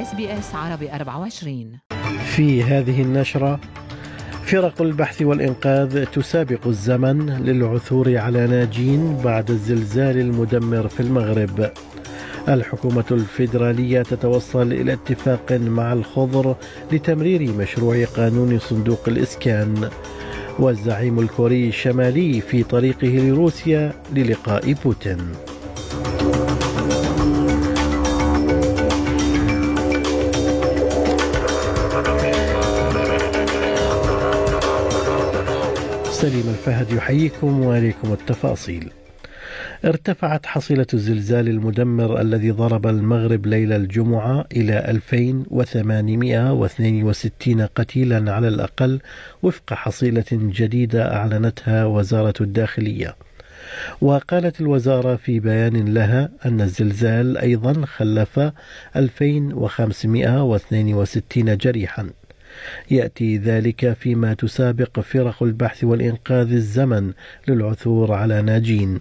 SBS عربي 24 في هذه النشرة فرق البحث والإنقاذ تسابق الزمن للعثور على ناجين بعد الزلزال المدمر في المغرب. الحكومة الفيدرالية تتوصل إلى اتفاق مع الخضر لتمرير مشروع قانون صندوق الإسكان. والزعيم الكوري الشمالي في طريقه لروسيا للقاء بوتين. سليم الفهد يحييكم وإليكم التفاصيل ارتفعت حصيلة الزلزال المدمر الذي ضرب المغرب ليلة الجمعة إلى 2862 قتيلا على الأقل وفق حصيلة جديدة أعلنتها وزارة الداخلية. وقالت الوزارة في بيان لها أن الزلزال أيضا خلف 2562 جريحا يأتي ذلك فيما تسابق فرق البحث والإنقاذ الزمن للعثور على ناجين.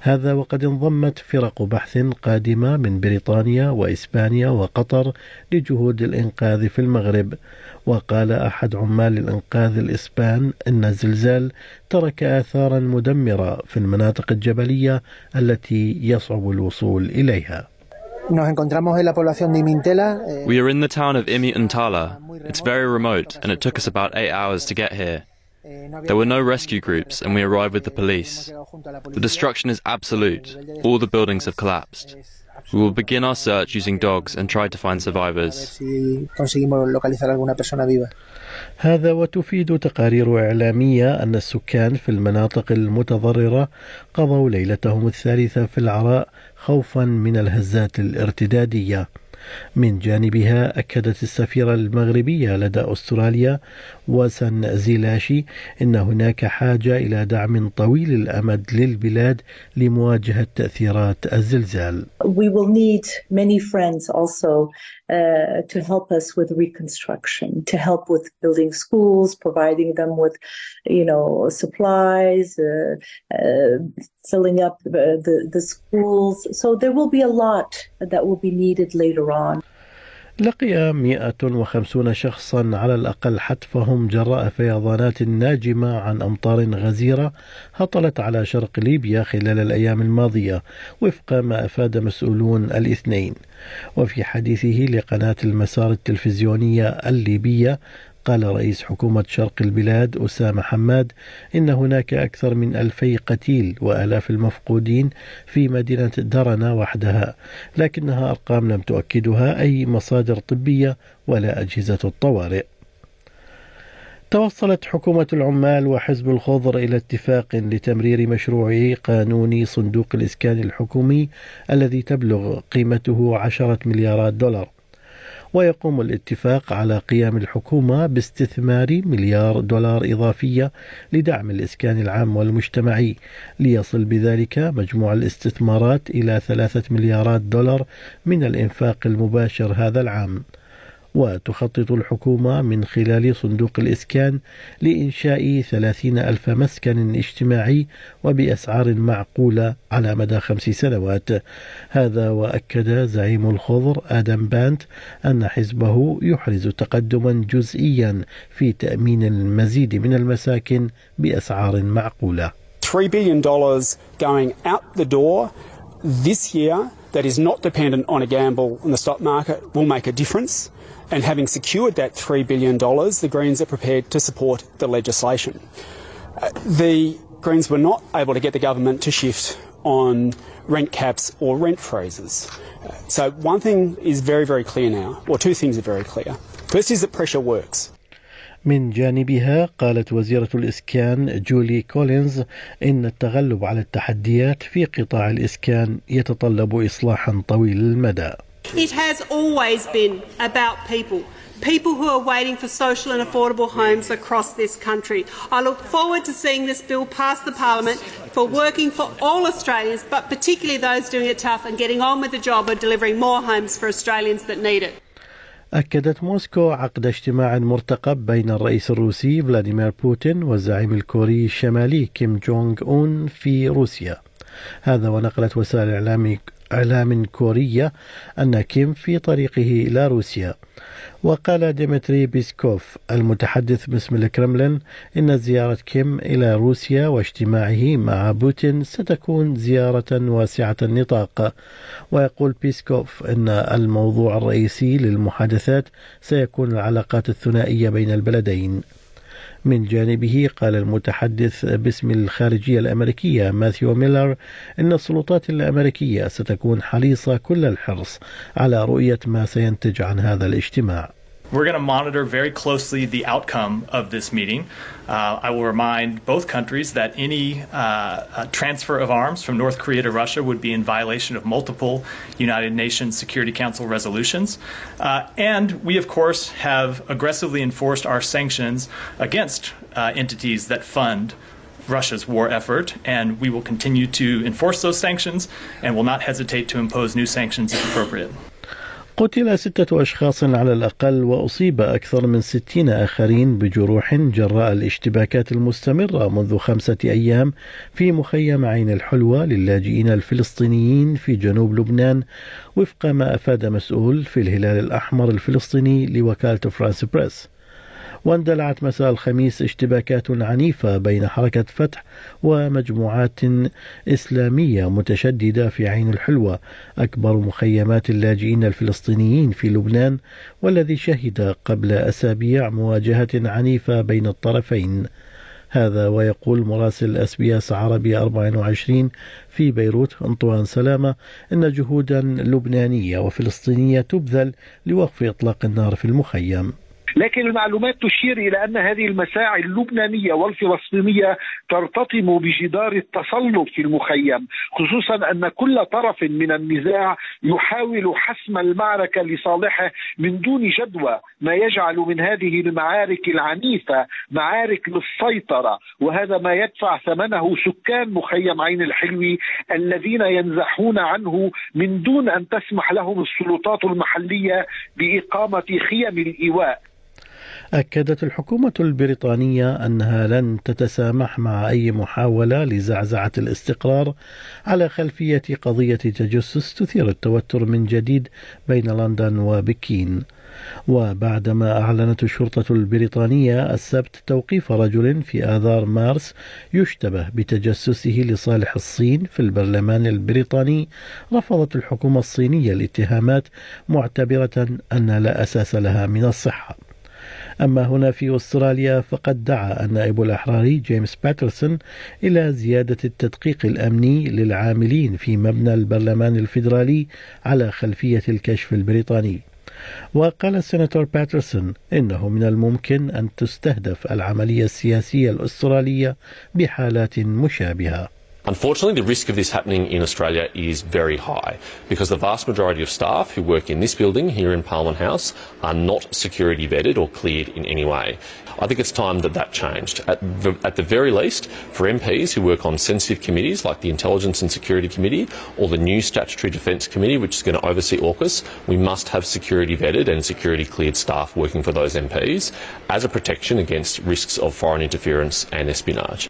هذا وقد انضمت فرق بحث قادمة من بريطانيا وإسبانيا وقطر لجهود الإنقاذ في المغرب. وقال أحد عمال الإنقاذ الإسبان إن الزلزال ترك آثارا مدمرة في المناطق الجبلية التي يصعب الوصول إليها. Nos encontramos en la población de Imintela. Eh, we are in the town of Imi Untala. It's very remote and it took us about eight hours to get here. Eh, there were no rescue groups and we arrived with the police. The destruction is absolute. All the buildings have collapsed. We will begin our search using dogs and try to find survivors. هذا وتفيد تقارير إعلامية أن السكان في المناطق المتضررة قضوا ليلتهم الثالثة في العراء خوفا من الهزات الارتدادية من جانبها أكدت السفيرة المغربية لدى أستراليا وسن زيلاشي أن هناك حاجة إلى دعم طويل الأمد للبلاد لمواجهة تأثيرات الزلزال. We will need many friends also uh, to help us with reconstruction, to help with building schools, providing them with, you know, supplies, uh, uh, filling up the, the, schools. So there will be a lot that will be needed later on. لقي 150 شخصا على الأقل حتفهم جراء فيضانات ناجمة عن أمطار غزيرة هطلت على شرق ليبيا خلال الأيام الماضية وفق ما أفاد مسؤولون الاثنين وفي حديثه لقناة المسار التلفزيونية الليبية قال رئيس حكومة شرق البلاد أسامة حماد إن هناك أكثر من ألفي قتيل وآلاف المفقودين في مدينة درنا وحدها لكنها أرقام لم تؤكدها أي مصادر طبية ولا أجهزة الطوارئ. توصلت حكومة العمال وحزب الخضر إلى اتفاق لتمرير مشروع قانون صندوق الإسكان الحكومي الذي تبلغ قيمته عشرة مليارات دولار. ويقوم الاتفاق على قيام الحكومة باستثمار مليار دولار إضافية لدعم الإسكان العام والمجتمعي. ليصل بذلك مجموع الاستثمارات إلى ثلاثة مليارات دولار من الإنفاق المباشر هذا العام. وتخطط الحكومة من خلال صندوق الإسكان لإنشاء ثلاثين ألف مسكن اجتماعي وبأسعار معقولة على مدى خمس سنوات. هذا وأكد زعيم الخضر آدم بانت أن حزبه يحرز تقدما جزئيا في تأمين المزيد من المساكن بأسعار معقولة. 3 billion dollars going out the door this year that is not dependent on a gamble in the stock market will make a difference. And having secured that $3 billion, the Greens are prepared to support the legislation. Uh, the Greens were not able to get the government to shift on rent caps or rent freezes. Uh, so one thing is very, very clear now, or two things are very clear. First is that pressure works. من جانبها قالت وزيرة الإسكان جولي كولينز إن التغلب على التحديات في قطاع الإسكان يتطلب إصلاحا طويل المدى. It has always been about people. People who are waiting for social and affordable homes across this country. I look forward to seeing this bill pass the Parliament for working for all Australians, but particularly those doing it tough and getting on with the job of delivering more homes for Australians that need it. أكدت موسكو عقد اجتماع مرتقب بين الرئيس الروسي فلاديمير بوتين والزعيم الكوري الشمالي كيم جونغ أون في روسيا. هذا ونقلت وسائل الإعلام إعلام كورية أن كيم في طريقه إلى روسيا. وقال ديمتري بيسكوف المتحدث باسم الكرملين إن زيارة كيم إلى روسيا واجتماعه مع بوتين ستكون زيارة واسعة النطاق. ويقول بيسكوف أن الموضوع الرئيسي للمحادثات سيكون العلاقات الثنائية بين البلدين. من جانبه قال المتحدث باسم الخارجية الأمريكية ماثيو ميلر إن السلطات الأمريكية ستكون حريصة كل الحرص على رؤية ما سينتج عن هذا الاجتماع. We're going to monitor very closely the outcome of this meeting. Uh, I will remind both countries that any uh, uh, transfer of arms from North Korea to Russia would be in violation of multiple United Nations Security Council resolutions. Uh, and we, of course, have aggressively enforced our sanctions against uh, entities that fund Russia's war effort, and we will continue to enforce those sanctions and will not hesitate to impose new sanctions if appropriate. قتل ستة أشخاص على الأقل وأصيب أكثر من ستين آخرين بجروح جراء الاشتباكات المستمرة منذ خمسة أيام في مخيم عين الحلوة للاجئين الفلسطينيين في جنوب لبنان وفق ما أفاد مسؤول في الهلال الأحمر الفلسطيني لوكالة فرانس بريس. واندلعت مساء الخميس اشتباكات عنيفة بين حركة فتح ومجموعات إسلامية متشددة في عين الحلوة. أكبر مخيمات اللاجئين الفلسطينيين في لبنان والذي شهد قبل أسابيع مواجهة عنيفة بين الطرفين. هذا ويقول مراسل SBS عربي 24 في بيروت أنطوان سلامة إن جهودا لبنانية وفلسطينية تبذل لوقف إطلاق النار في المخيم. لكن المعلومات تشير إلى أن هذه المساعي اللبنانية والفلسطينية ترتطم بجدار التسلط في المخيم خصوصا أن كل طرف من النزاع يحاول حسم المعركة لصالحه من دون جدوى ما يجعل من هذه المعارك العنيفة معارك للسيطرة وهذا ما يدفع ثمنه سكان مخيم عين الحلوي الذين ينزحون عنه من دون أن تسمح لهم السلطات المحلية بإقامة خيم الإيواء. أكدت الحكومة البريطانية أنها لن تتسامح مع أي محاولة لزعزعة الاستقرار على خلفية قضية تجسس تثير التوتر من جديد بين لندن وبكين. وبعدما أعلنت الشرطة البريطانية السبت توقيف رجل في آذار مارس يشتبه بتجسسه لصالح الصين في البرلمان البريطاني رفضت الحكومة الصينية الاتهامات معتبرة أن لا أساس لها من الصحة. أما هنا في أستراليا فقد دعا النائب الأحراري جيمس باترسون إلى زيادة التدقيق الأمني للعاملين في مبنى البرلمان الفيدرالي على خلفية الكشف البريطاني. وقال السيناتور باترسون إنه من الممكن أن تستهدف العملية السياسية الأسترالية بحالات مشابهة. Unfortunately, the risk of this happening in Australia is very high because the vast majority of staff who work in this building here in Parliament House are not security vetted or cleared in any way. I think it's time that that changed. At the, at the very least, for MPs who work on sensitive committees like the Intelligence and Security Committee or the new Statutory Defence Committee, which is going to oversee AUKUS, we must have security vetted and security cleared staff working for those MPs as a protection against risks of foreign interference and espionage.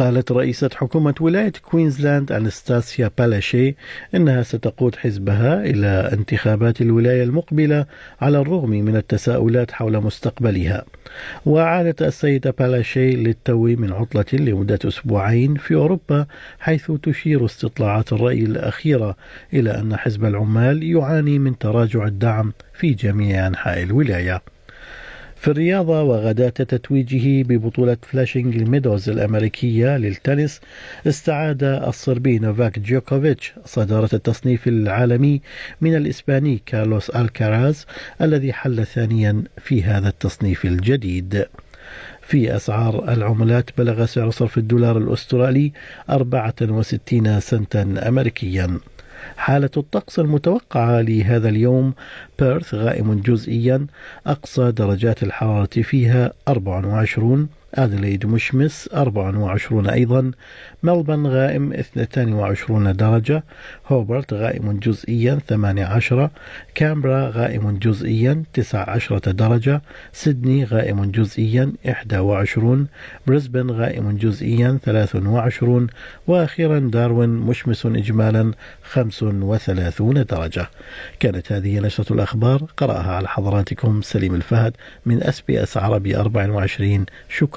قالت رئيسة حكومة ولاية كوينزلاند أنستاسيا بالاشي إنها ستقود حزبها إلى انتخابات الولاية المقبلة على الرغم من التساؤلات حول مستقبلها. وعادت السيدة بالاشي للتو من عطلة لمدة أسبوعين في أوروبا حيث تشير استطلاعات الرأي الأخيرة إلى أن حزب العمال يعاني من تراجع الدعم في جميع أنحاء الولاية. في الرياضة وغداة تتويجه ببطولة فلاشينج ميدوز الأمريكية للتنس استعاد الصربي نوفاك جوكوفيتش صدارة التصنيف العالمي من الإسباني كارلوس ألكاراز الذي حل ثانيا في هذا التصنيف الجديد. في أسعار العملات بلغ سعر صرف الدولار الأسترالي 64 سنتا أمريكيا. حالة الطقس المتوقعة لهذا اليوم بيرث غائم جزئيا أقصى درجات الحرارة فيها 24 أدليد مشمس 24 أيضا. ملبن غائم 22 درجة. هوبرت غائم جزئيا 18 كامبرا غائم جزئيا 19 درجة. سيدني غائم جزئيا 21 بريسبن غائم جزئيا 23 وأخيرا داروين مشمس إجمالا 35 درجة. كانت هذه نشرة الأخبار. قرأها على حضراتكم سليم الفهد من أس بي أس عربي 24